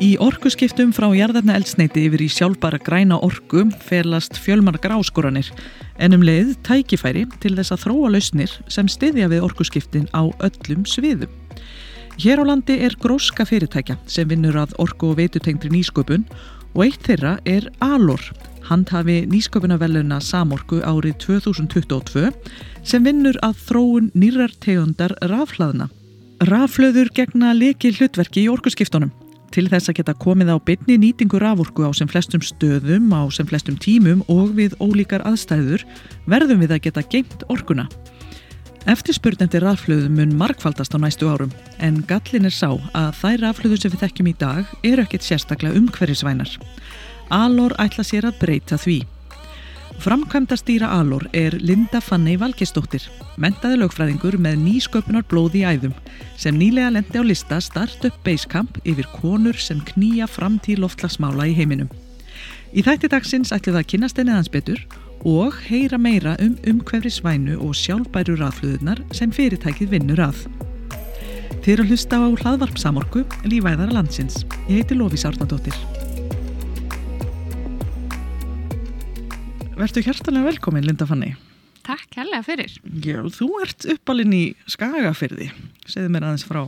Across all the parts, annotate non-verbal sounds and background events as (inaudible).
Í orkuskiptum frá jarðarna eldsneiti yfir í sjálfbara græna orku felast fjölmargar áskoranir en um leið tækifæri til þess að þróa lausnir sem styðja við orkuskiptin á öllum sviðum. Hér á landi er gróska fyrirtækja sem vinnur að orku og veitutengri nýsköpun og eitt þeirra er Alor, handhafi nýsköpunavelluna Samorku árið 2022 sem vinnur að þróun nýrar tegundar rafhlaðna. Raflöður gegna leki hlutverki í orkuskiptunum. Til þess að geta komið á bytni nýtingu raforku á sem flestum stöðum, á sem flestum tímum og við ólíkar aðstæður verðum við að geta geimt orkuna. Eftirspurnendi raflöðum mun markfaldast á næstu árum en gallin er sá að þær raflöður sem við þekkjum í dag eru ekkert sérstaklega umhverjusvænar. Alor ætla sér að breyta því. Framkvæmda stýra Alor er Linda Fanny Valgistóttir, mentaði lögfræðingur með nýsköpunar blóði í æðum sem nýlega lendi á lista Startup Basecamp yfir konur sem knýja framtíð loftlagsmála í heiminum. Í þætti dagsins ætlum það að kynast henni aðans betur og heyra meira um umhverfri svænu og sjálfbæru rafluðunar sem fyrirtækið vinnur að. Þeir að hlusta á hlaðvarpsamorku Lífæðara landsins. Ég heiti Lófi Sárnadóttir. Vertu hjartalega velkomin, Linda Fanny. Takk hérlega fyrir. Já, þú ert uppalinn í Skagafyrði. Segðu mér aðeins frá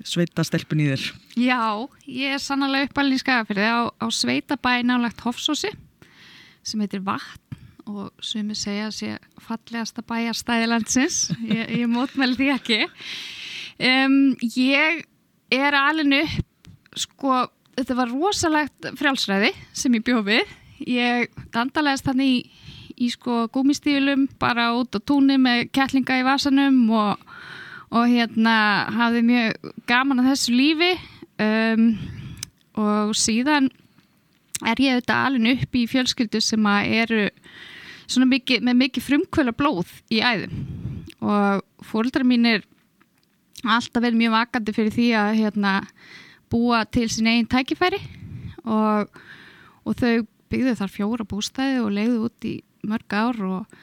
sveita stelpun í þér. Já, ég er sannlega uppalinn í Skagafyrði á, á sveitabæ nálagt Hofsósi sem heitir Vatn og sem ég segja sé fallegasta bæjarstæðilandsins. Ég, ég mótmæli því ekki. Um, ég er alveg upp, sko, þetta var rosalegt frjálsræði sem ég bjóð við ég dandalegast þannig í, í sko gúmistílum bara út á túnni með kettlinga í vasanum og, og hérna hafði mjög gaman að þessu lífi. Um, og síðan er ég auðvitað alveg upp í fjölskyldu sem að eru mikið, með mikið frumkvöla blóð í æðum. Og fólkdra mín er alltaf verið mjög vakandi fyrir því að hérna, búa til sín einn tækifæri og, og þau byggðu þar fjóra bústæði og leiðu út í mörg ár og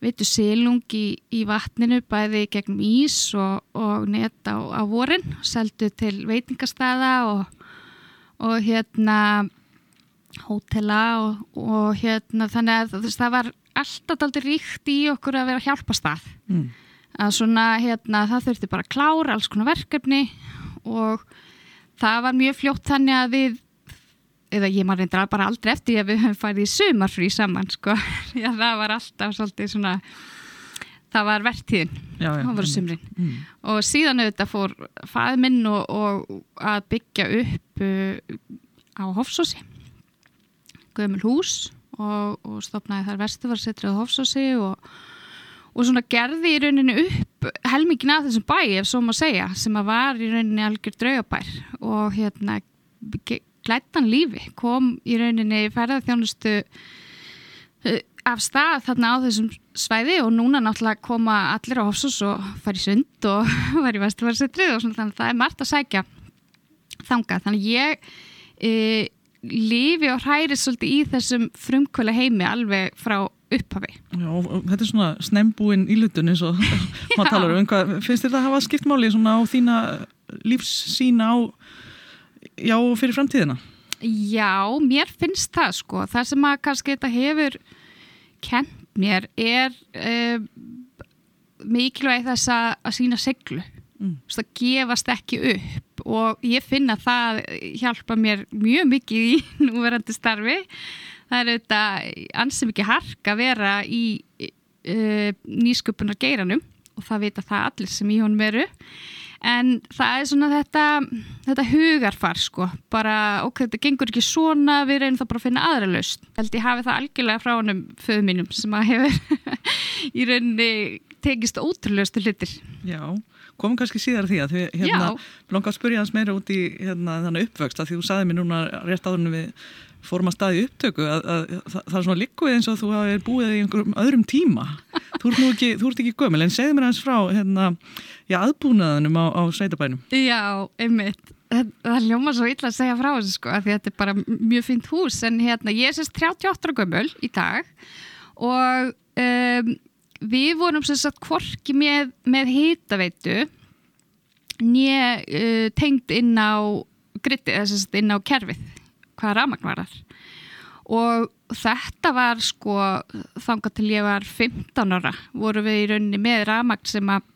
veitu silung í, í vatninu bæði gegnum ís og, og net á, á vorin seldu til veitingastæða og, og hérna hótela og, og hérna þannig að þess, það var alltaf aldrei ríkt í okkur að vera hjálpastað mm. að svona hérna það þurfti bara að klára alls konar verkefni og það var mjög fljótt þannig að við eða ég maður reyndar bara aldrei eftir að við höfum farið í sumarfrí saman sko, (laughs) já það var alltaf svolítið svona það var verðtíðin, það var sumrin. Mm. og síðan auðvitað fór fæð minn og, og að byggja upp uh, á Hofsósi. Gömul hús og, og stopnaði þar vestufarsetri á Hofsósi og, og svona gerði í rauninu upp helmingin af þessum bæ ef svo maður segja, sem að var í rauninu algjör draugabær. Og hérna glættan lífi kom í rauninni ferðarþjónustu uh, af stað þarna á þessum svæði og núna náttúrulega koma allir á Hofsús og fara í sund og (laughs) fara í Vesturvarsetrið og svona þannig að það er margt að sækja þangað þannig ég e, lífi og hræri svolítið í þessum frumkvöla heimi alveg frá upphafi. Já, þetta er svona snembúin ílutun eins og (laughs) maður talar um, hvað, finnst það að hafa skiptmáli svona á þína lífssína á já, fyrir framtíðina? Já, mér finnst það sko. Það sem að kannski þetta hefur kent mér er uh, mikilvæg þess að, að sína seglu. Mm. Það gefast ekki upp og ég finna það hjálpa mér mjög mikið í (laughs) núverandi starfi. Það er auðvitað ansið mikið hark að vera í uh, nýsköpunar geiranum og það vita það allir sem í honum veru en það er svona þetta, þetta hugarfar sko, bara ok, þetta gengur ekki svona, við reynum það bara að finna aðra löst. Held ég hafi það algjörlega frá hannum föðu mínum sem að hefur (laughs) í rauninni tekist ótrúleustu hlutir. Já, komum kannski síðar því að þið hérna, langar að spurja hans meira út í hérna, uppvöxt að því þú saði mér núna rétt áðurinn við fórum að staði upptöku að, að, að það er svona likkuð eins og þú hafi búið í einhverjum öðrum tíma þú ert, ekki, þú ert ekki gömul en segð mér hans frá hérna, já, aðbúnaðunum á, á sveitabænum. Já, einmitt. Það ljóma svo illa að segja frá þessu sko því þetta er bara mjög fint hús. En hérna ég er sérst 38 gömul í dag og um, við vorum sem sagt hvorki með, með hitaveitu nýja uh, tengd inn á gritti, eða sagt inn á kerfið hvaða rafmagn var þar og þetta var sko þangað til ég var 15 ára voru við í rauninni með rafmagn sem að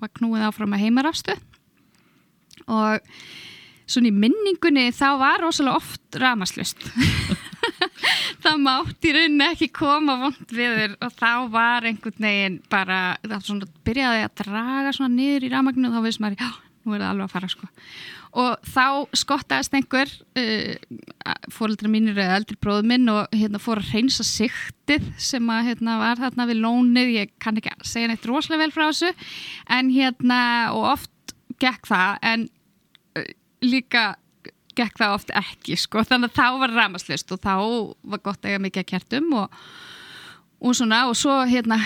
var knúið áfram að heimarafstu. Og svona í minningunni þá var rosalega oft rafmagnslust (laughs) það mátt í rauninni ekki koma vond við þér og þá var einhvern veginn bara, það svona byrjaði að draga svona niður í rafmagninu og þá veist maður, já, nú er það alveg að fara sko og þá skottaðist einhver uh, fóröldra mínir eða eldri bróðu minn og hérna fór að reynsa siktið sem að hérna var þarna við lónið, ég kann ekki segja neitt rosalega vel frá þessu. En hérna og oft gekk það en uh, líka gekk það oft ekki sko. Þannig að þá var ramaslust og þá var gott að eiga mikið að kertum og, og svona. Og svo hérna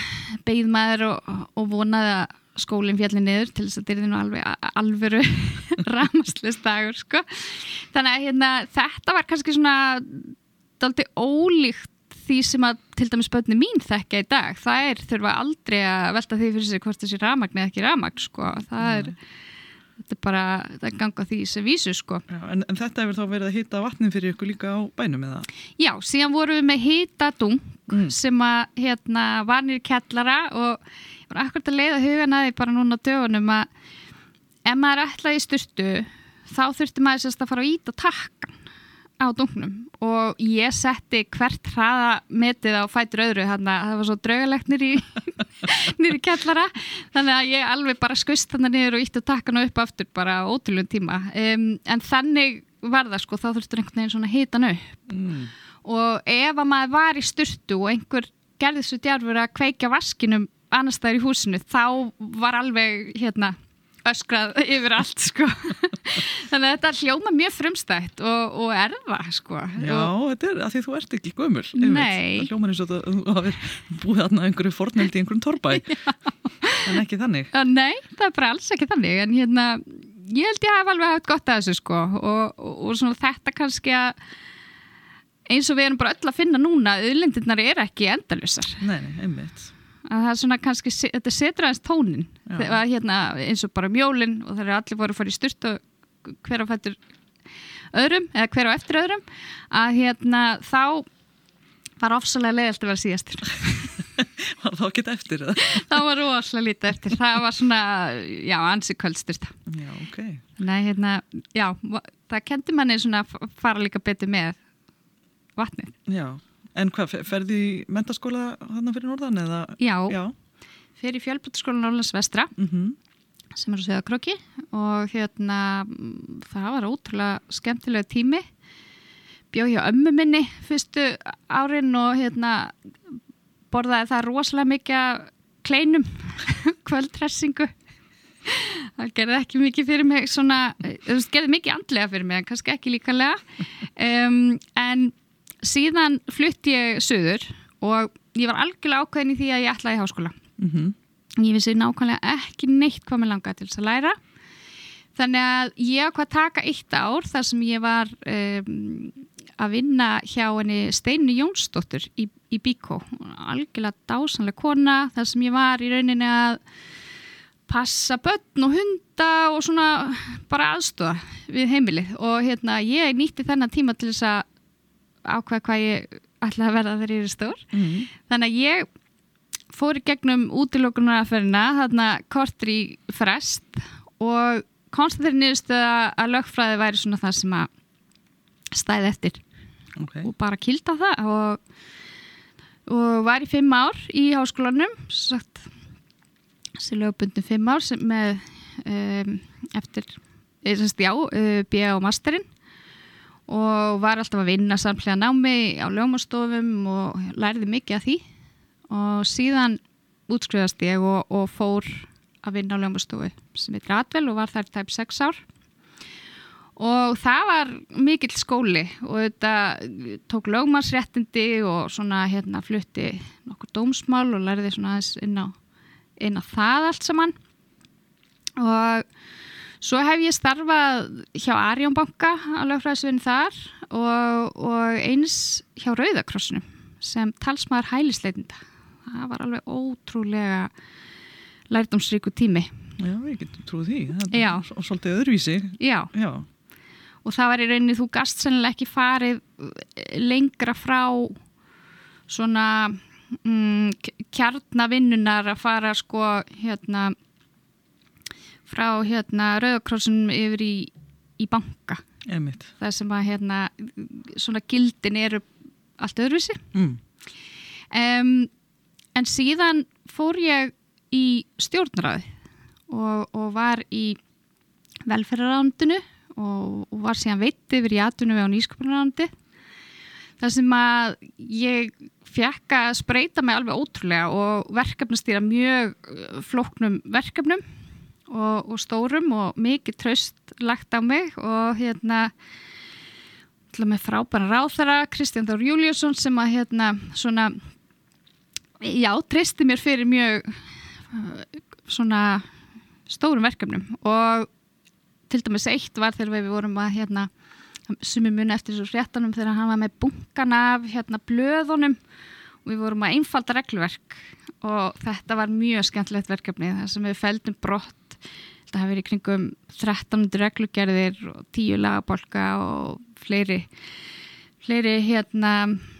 beigð maður og, og vonaði að skólinn fjalli niður til þess að þetta er nú alveg alvöru (laughs) ramaslust dagur sko. þannig að hérna, þetta var kannski svona daldi ólíkt því sem að til dæmis börni mín þekka í dag það er þurfa aldrei að velta því fyrir sig hvort þessi ramagn eða ekki ramagn sko. það er þetta er bara, það ganga því sem vísu sko. Já, en, en þetta hefur þá verið að hýta vatnin fyrir ykkur líka á bænum eða? Já, síðan vorum við með hýtadung mm. sem að hérna var nýri kellara og ég var akkurat að leiða hugan að því bara núna dögunum að ef maður ætlaði í styrtu þá þurfti maður sérst að fara að íta takkan á dungnum og ég setti hvert hraða metið á fætur öðru þannig að það var svo draugalegt nýri nýri kellara þannig að ég alveg bara skust þannig niður og ítti takkan upp aftur bara ótrúlega tíma. Um, en þannig var það sko þá þurftur einhvern veginn svona hitan upp. Mm. og ef að maður var í styrtu og einhver gerði svo djárfur að kveika vaskinum annars staðar í húsinu þá var alveg hérna öskrað yfir allt (laughs) sko. Þannig að þetta hljóma mjög frumstætt og, og erfa sko. Já, og, þetta er að því þú ert ekki gömul Nei. Það hljóma eins og þú hafið búið aðna einhverju forneldi í einhverjum torbæ (laughs) en ekki þannig. Já, Nei, það er bara alls ekki þannig. En hérna, ég held ég haf alveg haft gott að þessu sko. Og, og þetta kannski að eins og við erum bara öll að finna núna auðlindirnar er ekki endalusar Nei, einmitt að það er svona kannski, þetta setur aðeins tónin þegar hérna eins og bara mjólin og það er allir voru að fara í styrst og hver á fættur öðrum eða hver á eftir öðrum að hérna þá var ofsalega leiðilt að vera síðastur (laughs) Var það ekki eftir það? (laughs) Það var rosalega lítið eftir. Það var svona, já, ansi kvöldstyrsta Já, ok. Nei, hérna, já, það kendi manni svona að fara líka betur með vatnið. Já En hvað, ferði í mentaskóla hann fyrir norðan eða? Já, Já. fyrir fjölbrytaskóla Norrlands vestra mm -hmm. sem er á Söðakröki og hérna það var ótrúlega skemmtilega tími bjóð hjá ömmu minni fyrstu árin og hérna borðaði það rosalega mikið kleinum (laughs) kvöldressingu það gerði ekki mikið fyrir mig svona, það gerði mikið andlega fyrir mig en kannski ekki líkalega um, en síðan flutt ég söður og ég var algjörlega ákveðin í því að ég ætlaði í háskóla. Mm -hmm. ég vissi nákvæmlega ekki neitt hvað mér langaði til þess að læra. Þannig að ég ákvað að taka eitt ár þar sem ég var um, að vinna hjá henni Steinu Jónsdóttur í, í Bíkó. Algjörlega dásanlega kona þar sem ég var í rauninni að passa börn og hunda og svona bara aðstofa við heimilið. Og hérna ég nýtti þennan tíma til þess að ákvað hvað ég ætla að verða þegar ég er stór mm. þannig að ég fór í gegnum útilókunaraferina þarna kortur í frest og konstatir nýðustuða að lögfræði væri svona það sem að stæði eftir okay. og bara kilda það og, og var í fimm ár í háskólanum sagt sem lögbundum fimm ár með um, eftir, eða já, uh, B.A. og masterinn og var alltaf að vinna samlega námi á lögumastofum og læriði mikið af því. Og síðan útskriðast ég og, og fór að vinna á lögumastofu sem heitir Atvel og var þær tæp 6 ár. Og það var mikill skóli og þetta tók lögumarsréttindi og svona hérna flutti nokkur dómsmál og læriði svona aðeins inn á, inn á það allt saman. Og Svo hef ég starfað hjá Arjónbanka á lögfræðisvinni þar og, og eins hjá Rauðakrossinu sem talsmaður hælisleitinda. það var alveg ótrúlega lærdomsríku tími Já, ég get trúið því. Það Já. er Svolítið öðruvísi. já, Já. og það var í rauninni þú gast sennilega ekki farið lengra frá svona mm, kjarnavinnunar að fara sko hérna frá hérna Rauðakrossunum yfir í, í banka Emitt. það sem að hérna svona gildin eru allt öðruvísi Mm. um, en síðan fór ég í stjórnræði og, og var í velferðarándinu og, og var síðan veitt yfir í atvinnu á nýsköpunarandi þar sem að ég fekk að spreita mig alveg ótrúlega og verkefnastýra mjög uh, flóknum verkefnum og, og stórum og mikið tröst lagt á mig og hérna með frábæra ráþara Kristján Þór Júliusson sem að hérna svona já, treysti mér fyrir mjög uh, svona stórum verkefnum og til dæmis eitt var þegar við vorum að hérna sumi muni eftir þessu fréttanum þegar hann var með bunkan af hérna blöðunum og við vorum að einfalda regluverk og þetta var mjög skemmtilegt verkefni þar sem við feldum brott þetta hafi verið í kringum 1300 reglugerðir og 10 lagabólka og fleiri fleiri hérna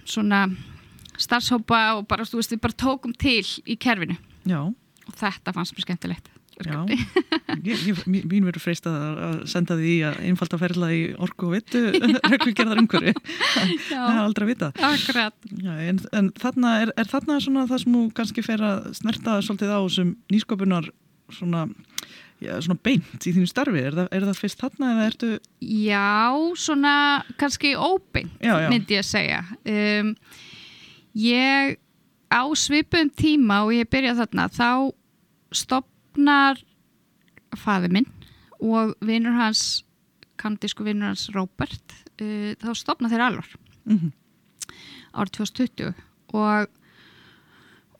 svona starfshópa og bara, þú veist, við bara tókum til í kerfinu Já. og þetta fannst mér skemmtilegt Já, mín verður freist að, senda því að einfalda ferla í orku og vittu (laughs) reglugerðar umhverfi. Það er aldrei að vita. Já, en, en þarna er, er þarna svona það sem þú kannski fer að snerta svolítið á sem nýsköpunar svona, já, svona beint í þínu starfi. Er það, er það fyrst þarna eða ertu... Já, svona kannski óbeint, Já, já. myndi ég að segja. Um, ég á svipum tíma og ég byrja þarna, þá stopnar faði minn og vinnur hans, kandísku vinnur hans Robert, uh, þá stopna þeir alvar Mm árið 2020 og,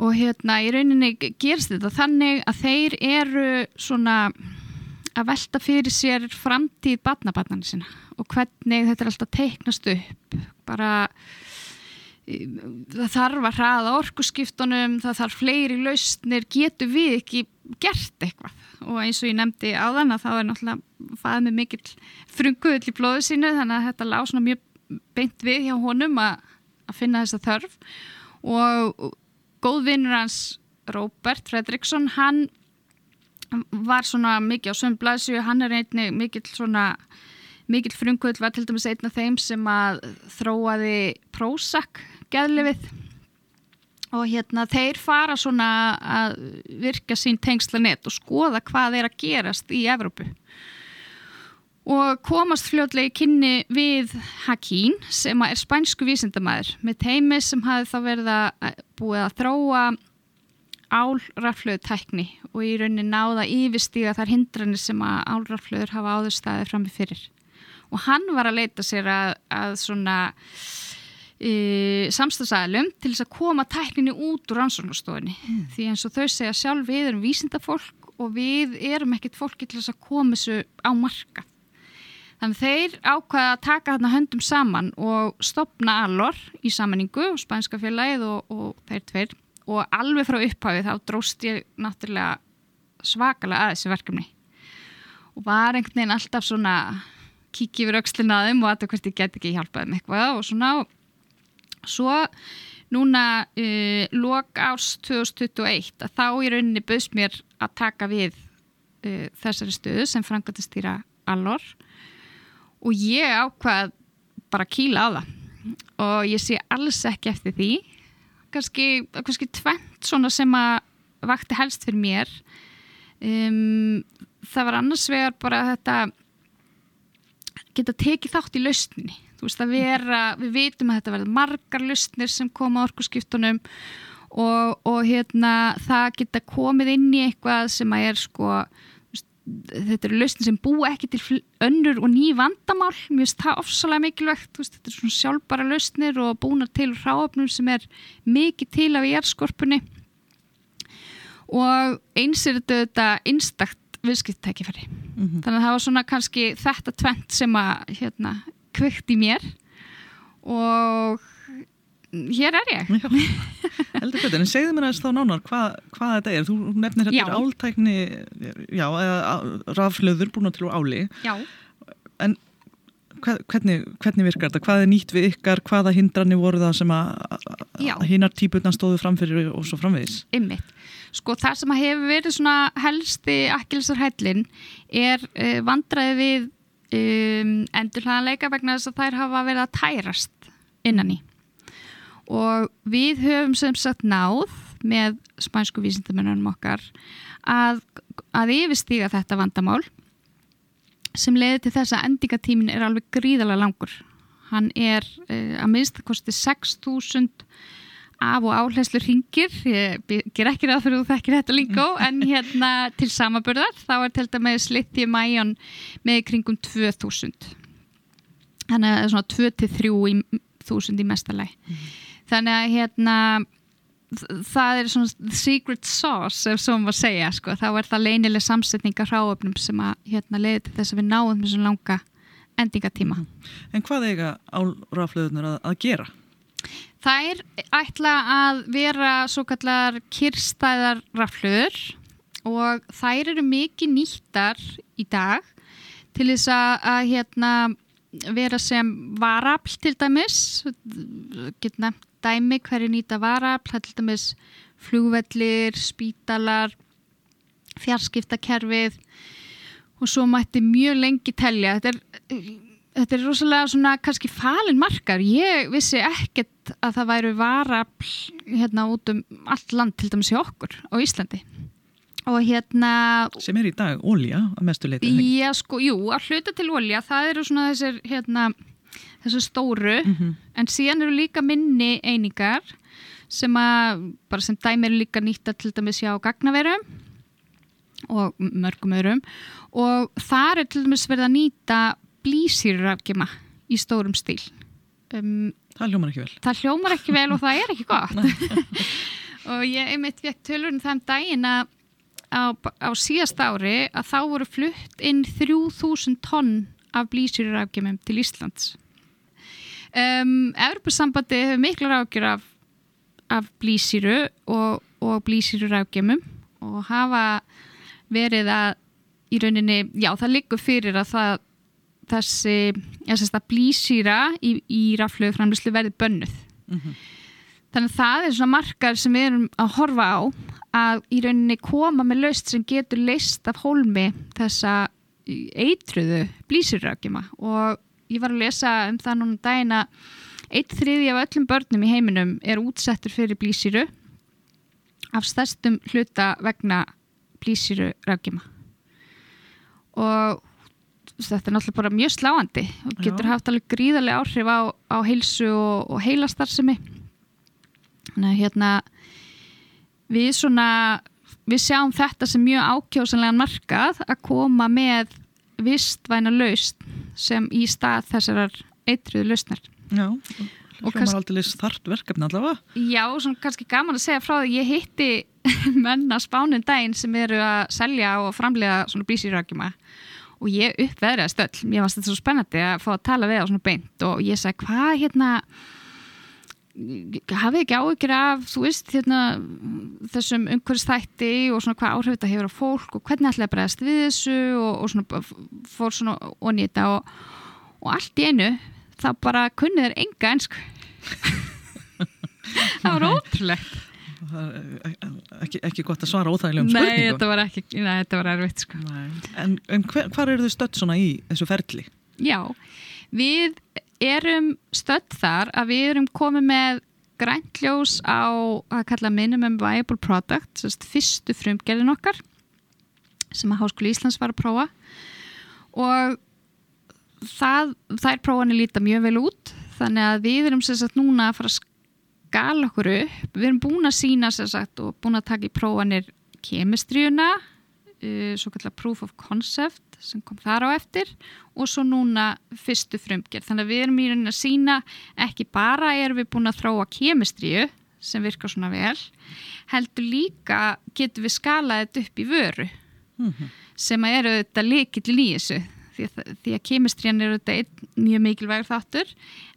og hérna í rauninni gerst þetta þannig að þeir eru svona að velta fyrir sér framtíð batnabatnarnir sinna og hvernig þetta er alltaf teiknast upp. Bara það þarf að hraða orkuskiptunum, það þarf fleiri lausnir, getur við ekki gert eitthvað? Og eins og ég nefndi á þann að þá er náttúrulega fæðið með mikill frunguðl í blóðu sínu þannig að þetta lág svona mjög beint við hjá honum að, að finna þessa þörf. Og góð vinnur hans Róbert Fredriksson hann var svona mikið á söm blæsju, hann er einni mikill svona mikill frunguðl var til dæmis einn af þeim sem að þróaði Prozac geðlifið og hérna þeir fara svona að virka sín tengslanett og skoða hvað er að gerast í Evrópu og komast fljótlega í kynni við Hakín sem er spænsku vísindamæður með teimi sem hafi þá verið að búið að þróa álraflöðu tækni og í rauninni náða yfirstíga þar hindranir sem að álraflöður hafa áður staðið frammi fyrir. Og hann var að leita sér að, að svona e, samstagsæðlum til þess að koma tækninni út úr rannsóknastofinni mm. því eins og þau segja sjálf við erum vísindafólk og við erum ekkit fólki til þess að koma þessu á marka þannig þeir ákvaða að taka þarna höndum saman og stopna allor í sammenningu og spænska félagið og, og þeir tveir. Og alveg frá upphafi þá dróst ég náttúrulega svakalega að þessi verkefni. Og var einhvern veginn alltaf svona kikið yfir aukslinn að þeim og að hvert ég get ekki hjálpað um eitthvað og svona. Svo núna uh, lok árs 2021 að þá í rauninni bauðs mér að taka við uh, þessari stöðu sem frangatistýra allor og ég ákvað bara kýla á það. Og ég sé alls ekki eftir því. Kannski, kannski tvent svona sem að vakti helst fyrir mér. Um, það var annars vegar bara þetta geta tekið þátt í lausninni. Þú veist að vera, við vitum að þetta verður margar lausnir sem koma á orkuskiptunum. Og, og hérna það geta komið inn í eitthvað sem að er sko þetta eru lausnir sem búa ekki til önnur og ný vandamál. Mér finnst það ofsalega mikilvægt veist, þetta er svona sjálfbara lausnir og búna til ráöfnum sem er mikið til af jærskorpunni og eins er þetta, einstakt viðskipttækifæri mm -hmm. þannig að það var svona kannski þetta tvent sem að hérna, kvökt í mér. Og hér er ég. Heldur betur, en segðu mér aðeins þá nánar hvað, hvað þetta er. Þú nefnir þetta er áltækni, já, eða rafhlöður búin til úr áli. Já. En hve- hvernig, hvernig virkar þetta? Hvað er nýtt við ykkar? Hvaða hindranir voru það sem að hinnar típutna stóðu framfyrir og svo framvegis? Ymmit. Sko það sem að hefur verið svona helsti akkilsarhællin er uh, vandræði við um, endurhlaðanleika vegna þess að þær hafa verið að tærast innan í. Og við höfum sem sagt náð með spænsku vísindamennunum okkar að, að yfirstíga þetta vandamál sem leiði til þess að endingatímin er alveg gríðalega langur. Hann er uh, að minnst kosti 6.000 af og áherslu ringir, ég ger ekki ráð fyrir að þú þekkir þetta líka (laughs) en hérna til samaburðar þá er til dæmis lithium ion með í kringum 2000 þannig að það er svona 2-3 þúsund í mestalæg þannig að hérna það er svona secret sauce ef svo maður segja sko, þá er það leynileg samsetning af hráöfnum sem að hérna leiði til þess að við náðum þessum langa endingatíma En hvað eiga álrafhlöðunar að, að gera? Þær ætla að vera svo kallar kyrstæðar rafluður og þær eru mikið nýttar í dag til þess að, að hérna, vera sem varafl til dæmis, get nefnt dæmi hverju nýta til dæmis flugvellir, spítalar, fjarskiptakerfið og svo mætti mjög lengi telja. Þetta er þetta er rosalega svona kannski falin markar ég vissi ekkert að það væru varafl hérna út um allt land til dæmis í okkur á Íslandi og hérna Sem er í dag ólja að mestu leiti. já sko, jú, að hluta til olja það eru svona þessir hérna þessu stóru, Mhm. en síðan eru líka minni einingar sem að, bara sem dæmi eru líka nýtta til dæmis hjá gagnaverum og mörgum öðrum. Og þar er til dæmis verið að nýta blísýrurafgjuma í stórum stíl. Um, Það hljómar ekki vel. það hljómar ekki vel og það er ekki gott. (laughs) Og ég einmitt fekk tölurinn þann daginn að á, á síðast ári að þá voru flutt inn 3000 tonn af blísýrurafgjumum til Íslands um, Evropasambandi hefur mikla rákjur af, af blísýru og, og blísýrurafgjumum og hafa verið að í rauninni, já það liggur fyrir að það þessi, að blísýra í, í raflögu framlýslu verði bönnuð. Þannig að það er svona markar sem við erum að horfa á að í rauninni koma með laust sem getur leist af hólmi þessa eitruðu blísýrrakjuma og ég var að lesa um það núna um daginn að eitt þriði af öllum börnum í heiminum er útsettur fyrir blísýru af stærstum hluta vegna blísýru rakjuma og þetta er náttúrulega bara mjög sláandi og getur Já. haft alveg gríðarlega áhrif á, á heilsu og, og heilastarfsemi. Þannig að hérna við svona við sjáum þetta sem mjög ákjósanlegan markað að koma með vistvæna laust sem í stað þessarar eitruðu lausnar. Já, Og hljómar kannski- aldrei þart verkefni allavega. Já, svona kannski gaman að segja frá því ég hitti (laughs) menn að spánin daginn sem eru að selja og framlega svona blísýrakjuma og ég uppveðraði stöll, mér varst þetta svo spennandi að fá að tala við á svona beint. Og ég sagði hvað hérna hafið ekki áhyggjur af þú veist hérna þessum umhverfstætti og svona hvað áhrif þetta hefur á fólk og hvernig ætlaði að bregðast við þessu og, og svona fór svona onni þetta og, og allt í einu þá bara kunnið þeir enga ennsku (laughs) það var ótrúlegt er ekki, ekki gott að svara óþægilegum Nei, spurningum. þetta var ekki, nei, þetta var erfitt sko. Nei. En, en hver, hvar eru þið stött svona í þessu ferli? Já, við erum stödd þar að við erum komið með grænt ljós á að kalla minimum viable product, fyrstu frumgerðin okkar sem að Háskóli Íslands var að prófa. Og það, þær prófanir líta mjög vel út þannig að við erum sagt núna að fara að skala okkur upp. Við erum búin að sína sagt og búin að taka í prófanir kemistriuna uh, svo kallar proof of concept sem kom þar á eftir og svo núna fyrstu frumgerð. Þannig að við erum í rauninni að sína ekki bara erum við búin að þróa kemistriu sem virkar svona vel heldur líka getum við skalað þetta upp í vöru sem að eru þetta líkill í þessu. Því að, því að kemistriðan er þetta einn mjög mikilvægur þáttur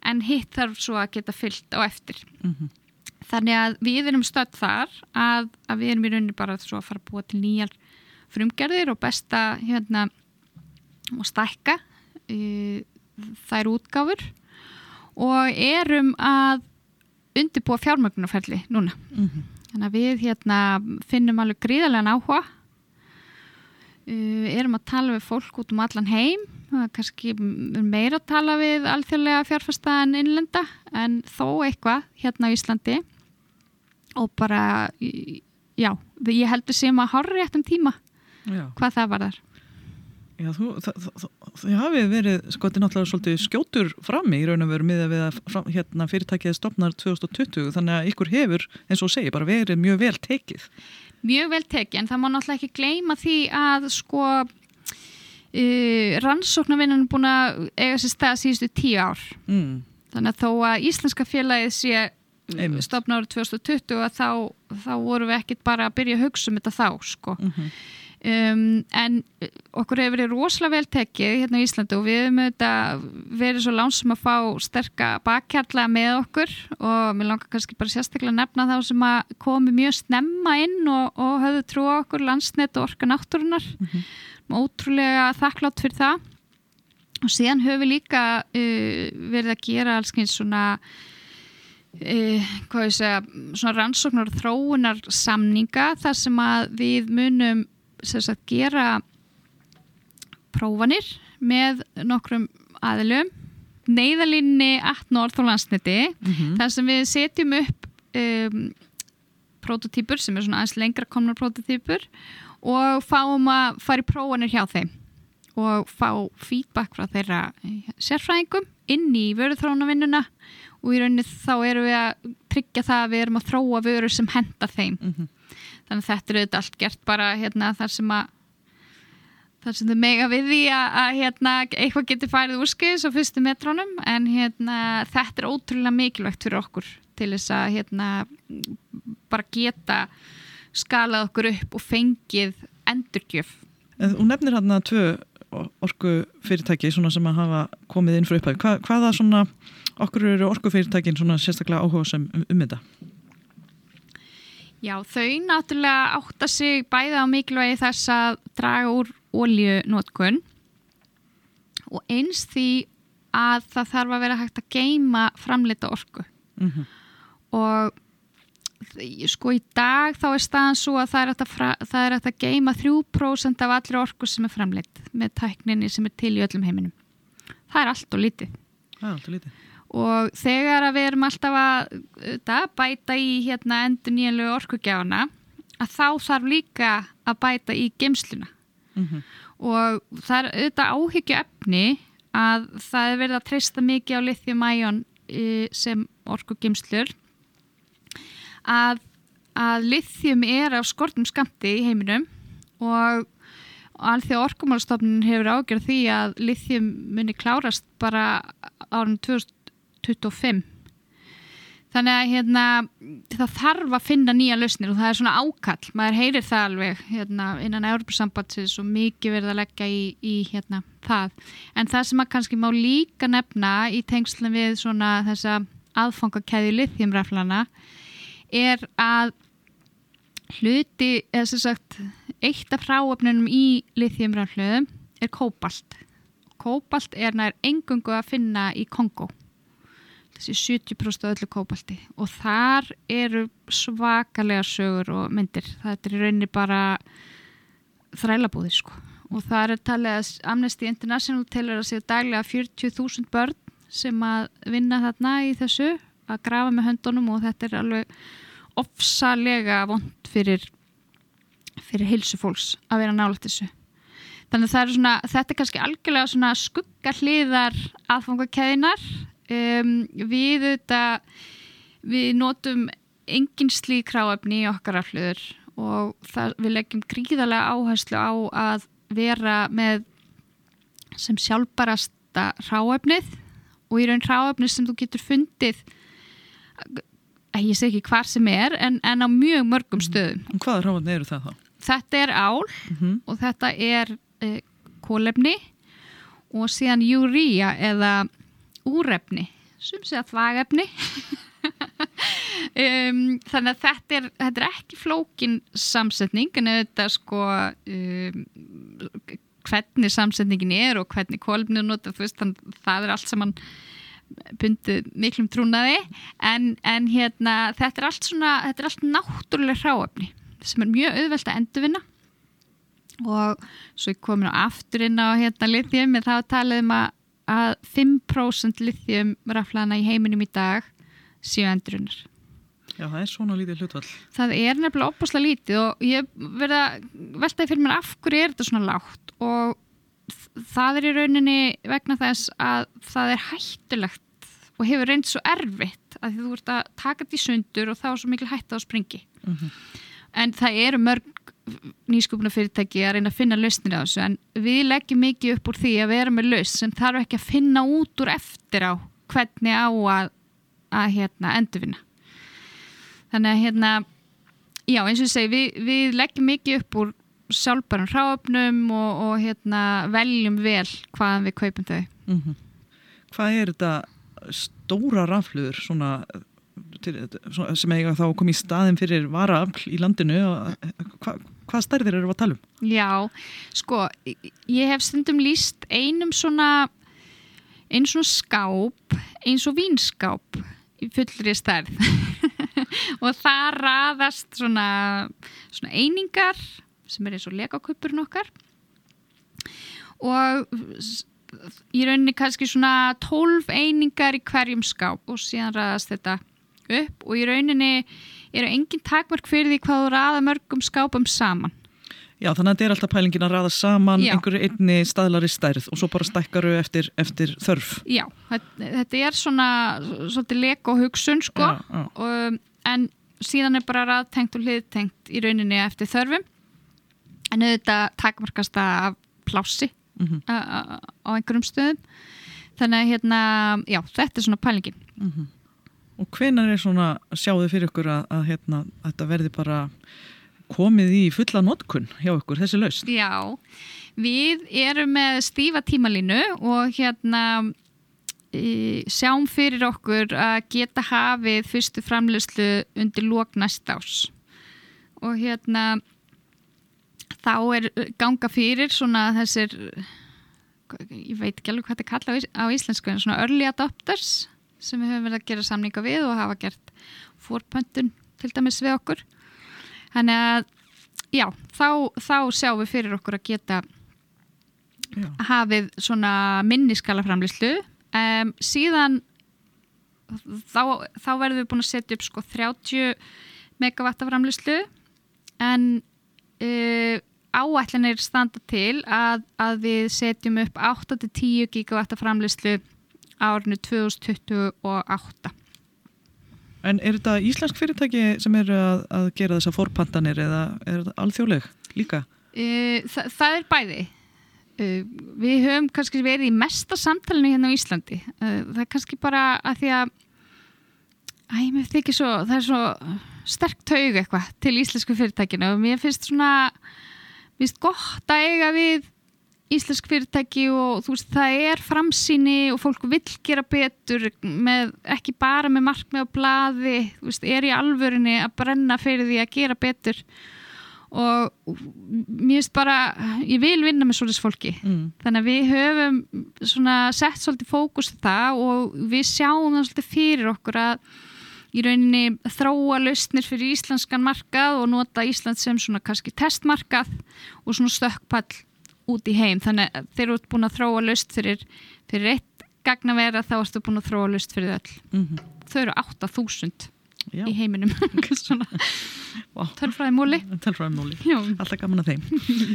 en hitt þarf svo að geta fyllt á eftir. Mm -hmm. þannig að við erum stödd þar að, að við erum í rauninni bara að fara að búa til nýjar frumgerðir og besta hérna og stækka e, þær útgáfur og erum að undirbúa fjármögnarferli núna. Mm -hmm. þannig að við hérna finnum alveg gríðarlegan áhuga. Uh, erum að tala við fólk út um allan heim. Kannski meira að tala við alþjóðlega fjárfæsta en innlenda en þó eitthvað hérna á Íslandi. Og bara já, ég heldur sem að horri eftir tíma Já. hvað það var þar Já, þú, það, það, það hafi verið sko, þetta er náttúrulega svolítið skjótur fram í raun og veru miða við að fram, hérna, fyrirtækið stopnar 2020 þannig að ykkur hefur, eins og segi, bara verið mjög vel tekið. Mjög vel tekið, en það má náttúrulega ekki gleyma því að sko uh, rannsóknarvinnan er búin að eiga sér stað síðustu tíu ár. Mm. Þannig að þó að Íslenska félagið sé. Stopna árið 2020 að þá, þá vorum við ekkit bara að byrja að hugsa um þetta þá sko. Mm -hmm. Um, en okkur hefur verið rosalega vel tekið hérna á Íslandi og við hefum auðvitað verið svo lánsum að fá sterka bakkjarla með okkur og mér langar kannski bara sérstaklega að nefna þá sem að komi mjög snemma inn og, og höfðu trú á okkur landsnet og orka náttúrunar Mhm. ótrúlega þakklátt fyrir það og síðan höfum við líka uh, verið að gera alls eins svona uh, hvað ég segja svona rannsóknar og þróunar samninga þar sem að við munum sagt gera prófanir með nokkrum aðilum neyðalínni 18 orð og landsneti Mhm. þar sem við setjum upp um, prototýpur sem er svona aðeins lengra komnar prototýpur og fáum að fara í prófanir hjá þeim og fá feedback frá þeirra sérfræðingum inn í vöruþrónavinnuna og í rauninni þá erum við að tryggja það að við erum að þróa vörur sem henda þeim. Mhm. þannig að þetta er auðvitað allt gert bara hérna, þar sem að þar sem þau mega við því að, að hérna, eitthvað getur farið úrskis á fyrstu metrónum. En hérna, þetta er ótrúlega mikilvægt fyrir okkur til þess að hérna, bara geta skalað okkur upp og fengið endurgjöf. En Þú nefnir hann að tvö orku fyrirtæki svona sem að hafa komið inn fyrir upphæð. Hva, hvaða svona, okkur eru orku fyrirtækin svona sérstaklega áhuga sem um, um þetta? Já, þau náttúrulega átta sig bæði á mikilvægi þess að draga úr oljunótkun og eins því að það þarf að vera hægt að geima framleita orku Mm -hmm. og sko í dag þá er staðan svo að það er hægt að, það er hægt að geima 3% af allri orku sem er framleitt með tækninni sem er til í öllum heiminum. Það er allt og lítið Það er alltaf lítið. og þegar að við erum alltaf að þetta, bæta í hérna endur nýjanlegu orkugjafana að þá þarf líka að bæta í geimsluna Mm -hmm. og það er auðvitað áhyggju efni að það er verið að treysta mikið á lithium-ion sem orkugeimslur að, að lithium er af skortum skamti í heiminum og alþjóð orkumálstofnun hefur ágjörð því að lithium muni klárast bara árun 2025 þannig að hérna, það þarf að finna nýja lausnir og það er svona ákall. Maður heyrir það alveg hérna, innan Európa-sambandsins og mikið verið að leggja í, í hérna, það. En það sem að kannski má líka nefna í tengslum við svona þessa aðfangakæði lithiumraflana er að hluti, eða sem sagt eitt af fráöfnunum í lithiumraflöðum er kóbalt. Kóbalt er nær engungu að finna í Kongo þessi 70% af öllu kóbalti. Og þar eru svakalega sögur og myndir. Það er í rauninni bara þrælabúðir sko. Og það er talið að Amnesty International telur að séu daglega 40.000 börn sem að vinna þarna í þessu að grafa með höndunum og þetta er alveg ofsalega vond fyrir fyrir hilsu fólks að vera nálægt þessu. Þannig er svona, þetta er kannski algjörlega skugga hliðar aðfangakæðinar um, við þetta við notum engin slík kráefni í okkar aflöður og það, við leggjum gríðarlega áherslu á að vera með sem sjálfbarasta ráefnið og í raun ráefnið sem þú getur fundið ég sé ekki hvar sem er en, en á mjög mörgum stöðum Og hvaða ráðan eru það þá? þetta er ál Mm -hmm. og þetta er uh, kólefni og síðan júríja eða úrefni sem sé að þvagefni (laughs) um, þannig að þetta er, þetta er ekki flókin samsetning en þetta sko um, hvernig samsetningin er og hvernig kólumni nota þú veist þannig það er allt saman bundið miklum trúnaði. En, en hérna þetta er allt svona, þetta er allt náttúrulega hráöfni sem er mjög auðvelt að endurvinna. Og svo ég komin á aftur inn á hérna litjum en þá talaðum að, að 5% litjum raflana í heiminum í dag séu endurvinnar. Já, það er svona lítið hlutvall. Það er nefnilega opaslega lítið og ég verða veltaði fyrir mér af hverju er þetta svona lágt og það er í rauninni vegna þess að það er hættulegt og hefur reynd svo erfitt að þú ert að taka þetta í sundur og þá er svo mikil hætt að springi. Mm -hmm. En það eru mörg nýskupuna fyrirtæki að reyna að finna lausnir á þessu en við leggjum mikið upp úr því að vera með laus sem þarf ekki að finna út úr eftir á hvernig á að, að hérna, endurvinna þannig að hérna já eins og ég segi við, við leggjum mikið upp úr sjálfbærum hráöfnum og, og hérna veljum vel hvaðan við kaupum þau mm -hmm. Hvað er þetta stóra rafluður svona, svona sem eiga þá koma í staðin fyrir varafl í landinu Hva, hvað stærðir eru að tala um? Já, sko ég hef stundum líst einum svona eins og skáp eins og vínskáp í fullri stærð (laughs) og það raðast svona, svona einingar sem er eins og legaköpurinn okkar og í rauninni kannski svona 12 einingar í hverjum skáp og síðan raðast þetta upp og í rauninni eru engin takmark fyrir því hvað þú raða mörgum skápum saman Já, þannig að þetta er alltaf pælingin að raða saman Já. einhverju einni staðlari stærð og svo bara stækkaru eftir, eftir þörf. Já, þetta er svona svolítið lek og hugsun sko já, já. Og, en síðan er bara raðtengt og hliðtengt í rauninni eftir þörfum en auðvitað takmarkast af plássi mm -hmm. á einhverjum stöðum. Þannig að hérna, já, þetta er svona pælingin. Mm -hmm. Og hvenar er svona sjáðu fyrir ykkur að, að hérna, þetta verði bara komið í fulla notkun hjá ykkur þessi laust? Já, við erum með stífa tímalínu og hérna e, sjáum fyrir okkur að geta hafið fyrstu framlegslu undir lók næst ás og hérna þá er ganga fyrir svona þessir ég veit ekki alveg hvað þetta kalla á íslensku en svona early adopters sem við höfum verið að gera samninga við og hafa gert fórpöntun til dæmis við okkur. Þannig að já, þá, þá sjáum við fyrir okkur að geta já. hafið svona minniskala framlýslu um, síðan þá, þá verðum við búin að setja upp sko 30 megavatta framlýslu en uh, áætlinir standa til að, að við setjum upp 8-10 gigavatta framlýslu árinu 2028 En er þetta íslensk fyrirtæki sem eru að, að gera þessa forpantanir eða er þetta alþjóðleg líka? Uh, þa það er bæði. Uh, við höfum kannski verið í mesta samtalenu hérna á Íslandi. Uh, það er kannski bara að því að æ, mér þykir svo, það er svo sterk taug eitthvað til íslensku fyrirtækinu og mér finnst svona, finnst gott að eiga við íslensk fyrirtæki og þú veist það er framsýni og fólk vil gera betur með, ekki bara með markmið og blaði, þú veist, er í alvörinni að brenna fyrir því að gera betur og mér finnst bara, ég vil vinna með svolítið fólki, mm. þannig að við höfum svona sett svolítið fókus það og við sjáum það svolítið fyrir okkur að í rauninni þróa lausnir fyrir íslenskan markað og nota Ísland sem svona kannski testmarkað og svona stökkpall út í heim. Þannig að þeir eru búin að þróa lust fyrir, fyrir eitt gagnavera þá ertu búin að þróa lust fyrir öll. Mm -hmm. þau eru 8000 Já. í heiminum. (laughs) Tölfræði múli tölfræði múli, alltaf gaman að þeim.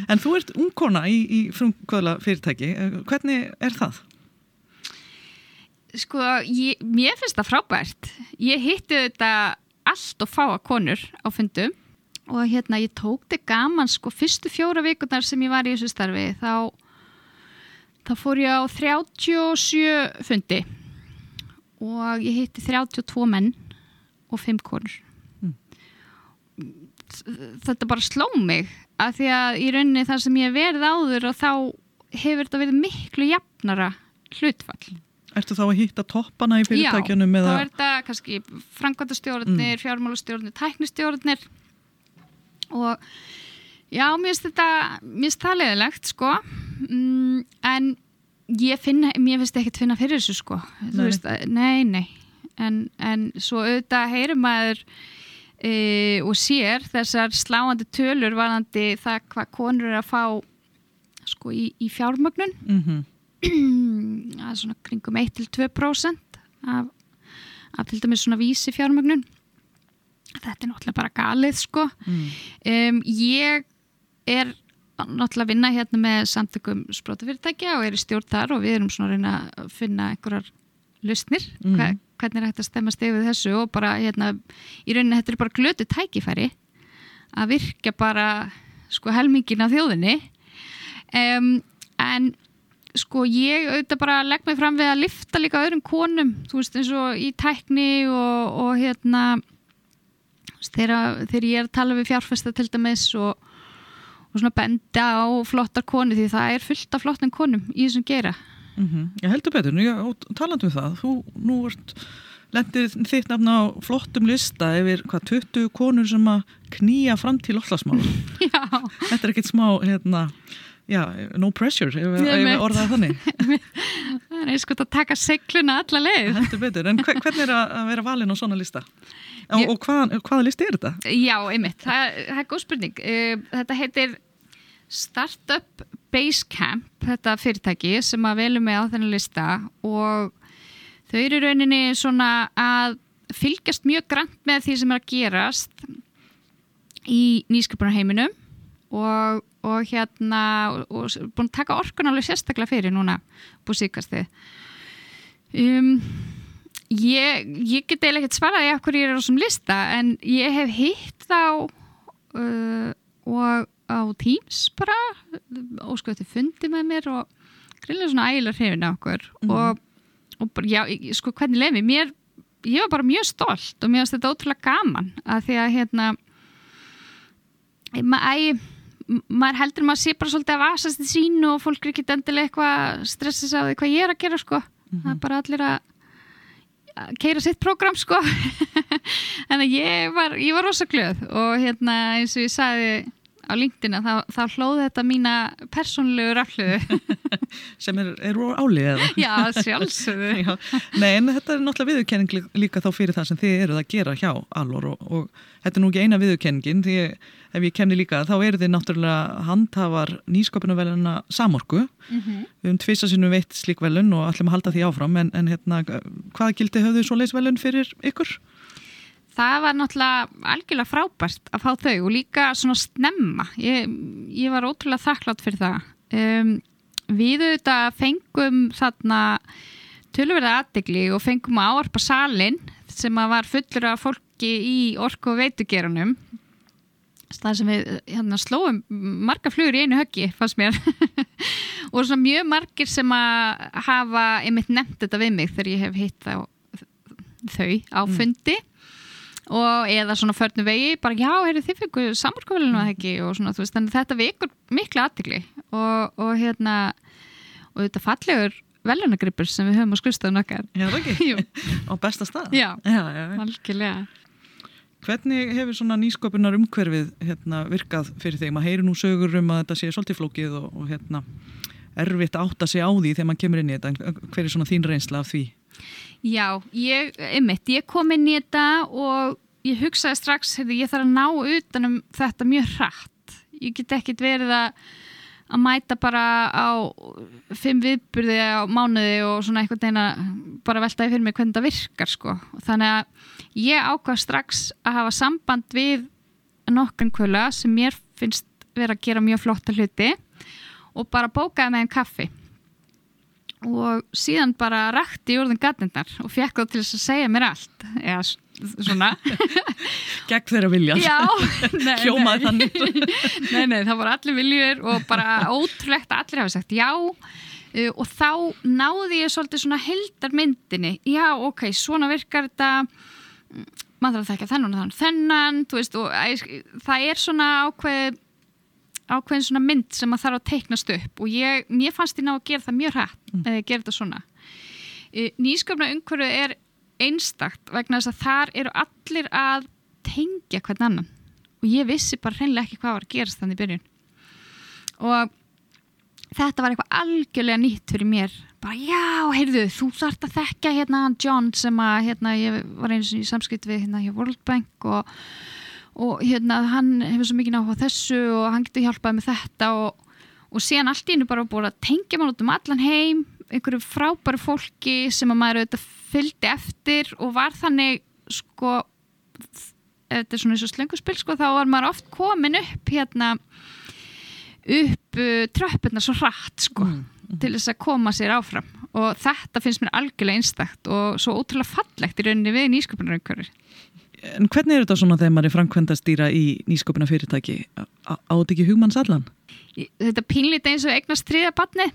En þú ert ungkona í, í frumkvöðla fyrirtæki, hvernig er það? Sko, ég, mér finnst það frábært. Ég hitti þetta allt og fáa konur á fundum og hérna ég tók þetta gaman sko fyrstu fjóra vikunar sem ég var í þessu starfi þá, þá fór ég á 37 fundi og ég hitti 32 menn og 5 konur. Mm. þetta bara sló mig að því að í rauninni þar sem ég verði áður og þá hefur þetta verið miklu jafnara hlutfall Ertu þá að hitta toppana í fyrirtækjunum? Já, þá er þetta kannski frangvandastjórnir, mm. fjármálastjórnir, tæknistjórnir og já, mér finnst þetta, mér finnst það leðilegt sko, mm, en ég finna, mér finnst ekkert finna fyrir þessu sko, Nei. veist, að- nei, nei, en, en svo auðvitað heyrir maður e, og sér þessar sláandi tölur varðandi það hvað konur er að fá sko í, í fjármögnun Mhm. það (clears throat) er svona kringum 1-2% af, af til dæmis svona vísi fjármögnun þetta er náttúrulega bara galið sko Mm. um, ég er náttúrulega að vinna hérna með samtökum sprótafyrirtækja og er í stjórn þar og við erum svona að reyna að finna einhverjar lausnir, Mhm. Hva, hvernig er hægt að stemma stegið þessu og bara hérna í rauninni þetta er bara glötu tækifæri að virka bara sko helmingin af þjóðinni um, en sko ég auðvitað bara legg mig fram við að lifta líka öðrum konum þú veist eins og í tækni og, og hérna þegar, þegar ég er að tala við fjárfesta til dæmis og, og svona benda á flottar konu því það er fullt af flottan konum í þessum gera Mm Ég heldur betur, Nú, já, og talandi um það, þú nú ert lendir þitt nafn á flottum lista yfir hvað 20 konur sem að knýja fram til lofslagsmála. (laughs) Já, Þetta er ekkert smá, hérna, já, no pressure, ef við veit. orðað þannig. (laughs) það er eins og að taka segluna alla leið betur, en hve- hvernig er að vera valinn á svona lista? Og, Ég- og hvað, hvaða listi er þetta? Já, einmitt, það, það er góð spurning Uh, Þetta heitir Startup Basecamp þetta fyrirtæki sem að velum með á þennan lista og þau eru rauninni svona að fylgjast mjög grannt með því sem er að gerast í nýsköpunarheiminum og, og hérna og, og búin að taka orkun alveg sérstaklega fyrir núna búið síkastið um, ég, ég get eiginlega ekkert svarað í af hverju ég er á þessum lista en ég hef hitt þá uh, og á Teams bara og sko þetta fundi með mér og greinlega svona ægilega hrifin af okkur. Og, og bara, já, sko hvernig leið mér, ég var bara mjög stolt og mér finnst þetta ótrúlega gaman að því að hérna ma æ, maður heldur maður sé bara svolítið að vasast í sínu og fólk er ekki endilega eitthvað stressa sig á því hvað ég er að gera sko. Það er bara allir að keira sitt prógram sko. (laughs) Þannig að ég var, var rosa glöð og hérna eins og ég sagði á LinkedIn að þá, þá hlóði þetta mína persónlegu rafluðu (laughs) Sem er, er álið eða? já, sjálfsögðu. (laughs) Já, nei, en þetta er náttúrulega viðurkenning lí- líka þá fyrir það sem þið eruð að gera hjá Allor og, og þetta er nú ekki eina viðurkenningin því ef ég kemni líka þá eru þið náttúrulega handhafar nýsköpunarveluna samorku. Við höfum tvisa sinnum veitt slík velun og ætlum að halda því áfram en, en hérna, hvaða gildi höfðu svo leisvelun fyrir ykkur? Það var náttúrulega algjörlega frábært að fá þau og líka svona snemma. Ég, ég var ótrúlega þakklátt fyrir það. Um, við auðvitað fengum þarna tölverða aðdegli og fengum að áarpa salin sem að var fullur af fólki í orku og veitugeranum það sem við hérna, slóum marga flugur í einu höggi fannst mér. (laughs) Og svona mjög margir sem að hafa einmitt nefnt þetta við mig þegar ég hef hitt þá, þau á fundi og eða svona förnu vegi bara já, heyrðu þið fengu samorkuvelinu að ekki og svona, þú veist, þannig þetta vekur miklu aðtikli og, og hérna og þetta fallegur velunagripur sem við höfum á skrifstofun okkar Já, það ekki? (laughs) Á besta stað? Já. algjörlega Hvernig hefur svona nýsköpunar umhverfið hérna, virkað fyrir þig? Maður heyri nú sögur um að þetta sé svolítið flókið og, og hérna, erfitt að átta sig á því þegar maður kemur inn í þetta. Hver er svona þín reynsla af því? Já, ég, einmitt, ég kom inn í þetta og ég hugsaði strax, heyrðu, ég þarf að ná utanum þetta mjög hratt. Ég get ekkit verið að, að mæta bara á fimm viðburði á mánuði og svona einhvern veginn að bara veltaði fyrir mig hvernig það virkar, sko. Þannig að ég ákvað strax að hafa samband við nokkurn kvöla sem mér finnst vera að gera mjög flotta hluti og bara bókaði með einn kaffi og síðan bara rakti í orðin gatnindar og fekk þá til þess að segja mér allt. Eða svona. (laughs) Gegn þeirra vilja. (laughs) Hljómaði þannig. (laughs) nei, nei, það voru allir viljur og bara ótrúlegt að allir hafa sagt já. Og þá náði ég svolítið svona heldarmyndinni já, ok, svona virkar þetta. Mm, maður þarf að þekka þennan og þennan, þennan þú veist, og það er svona ákveð ákveðin svona mynd sem að þarf að teiknast upp og ég, mér fannst ég ná að gera það mjög hrætt mm. eða gera þetta svona. Nýsköpna umhverju er einstakt vegna þess að þar eru allir að tengja hvern annan. Og ég vissi bara hreinlega ekki hvað var að gerast þannig í byrjun. Og þetta var eitthvað algjörlega nýtt fyrir mér. Bara já, heyrðu, þú þart að þekka hérna John sem að hérna, ég var eins og í samskipt við hérna hjá World Bank og og hérna hann hefur svo mikið náttúrulega þessu og hann getur hjálpað með þetta og, og síðan allt í hennu bara búið að tengja mann út um allan heim einhverju frábæru fólki sem að maður auðvitað fylgdi eftir og var þannig sko þetta er svona eins og slenguspil sko þá var maður oft komin upp hérna upp uh, tröppurnar svo hratt sko mm, mm. til þess að koma sér áfram og þetta finnst mér algjörlega einstakt og svo ótrúlega fallegt í rauninni við nýsköpunarauðkörður En hvernig er þetta svona þegar maður er framkvæmdastýra í nýskopina fyrirtæki? Átt ekki hugmanns allan? Þetta pínlít eins og eignast þriða batni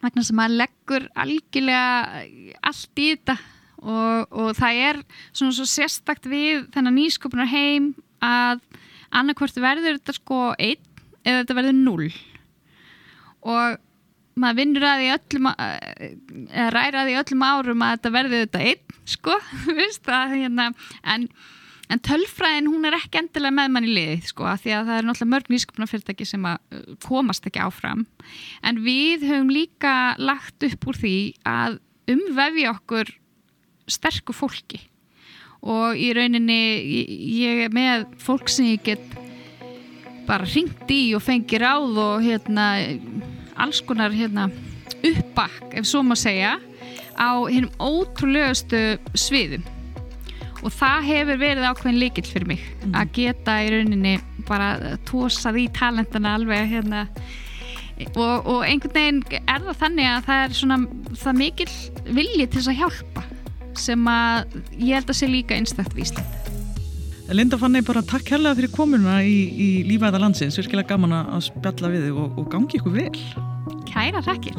vegna sem maður leggur algjörlega allt í þetta og, og það er svona svo sérstakt við þennan nýskopinar heim að annarkvort verður þetta sko einn eða þetta verður null og maður vinnur að því öllum eða ræra að því öllum árum að þetta verður þetta einn sko (laughs) að, hérna, en, en tölfræðin hún er ekki endilega með mann í liði sko því að það er náttúrulega mörg nýsköpunarfyrirtæki sem uh, komast ekki áfram. En við höfum líka lagt upp úr því að umvefja okkur sterku fólki. Og í rauninni ég er með fólk sem ég get bara ringt í og fengi ráð og hérna alls konar hérna uppbakk ef svo maður segja á hennum ótrúlegustu sviðum. Og það hefur verið ákveðin líkil fyrir mig mm. að geta í rauninni bara tósað í talentana alveg hérna. Og, og einhvern veginn er það þannig að það er svona það mikil vilji til þess að hjálpa sem að ég held að sé líka einstaktt vísland Linda Fanni, bara takk hérlega fyrir komuna í, í lífæða landsins, virkilega gaman að spjalla við þig og, og gangi ykkur vel. Kæra takkir